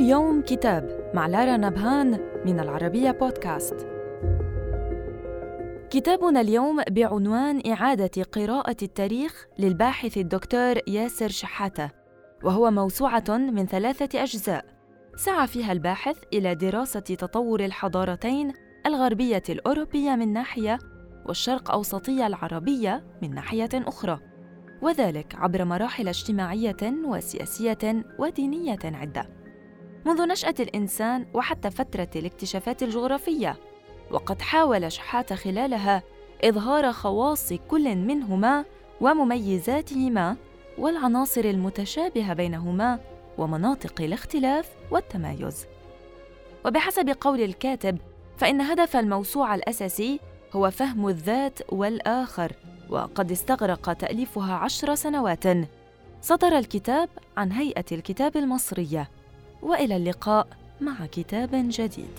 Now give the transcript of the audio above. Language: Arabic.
يوم كتاب مع لارا نبهان من العربية بودكاست. كتابنا اليوم بعنوان إعادة قراءة التاريخ للباحث الدكتور ياسر شحاتة، وهو موسوعة من ثلاثة أجزاء، سعى فيها الباحث إلى دراسة تطور الحضارتين الغربية الأوروبية من ناحية والشرق أوسطية العربية من ناحية أخرى. وذلك عبر مراحل اجتماعية وسياسية ودينية عدة منذ نشأة الإنسان وحتى فترة الاكتشافات الجغرافية وقد حاول شحات خلالها إظهار خواص كل منهما ومميزاتهما والعناصر المتشابهة بينهما ومناطق الاختلاف والتمايز. وبحسب قول الكاتب فإن هدف الموسوعة الأساسي هو فهم الذات والآخر وقد استغرق تأليفها عشر سنوات. صدر الكتاب عن هيئة الكتاب المصرية. وإلى اللقاء مع كتاب جديد.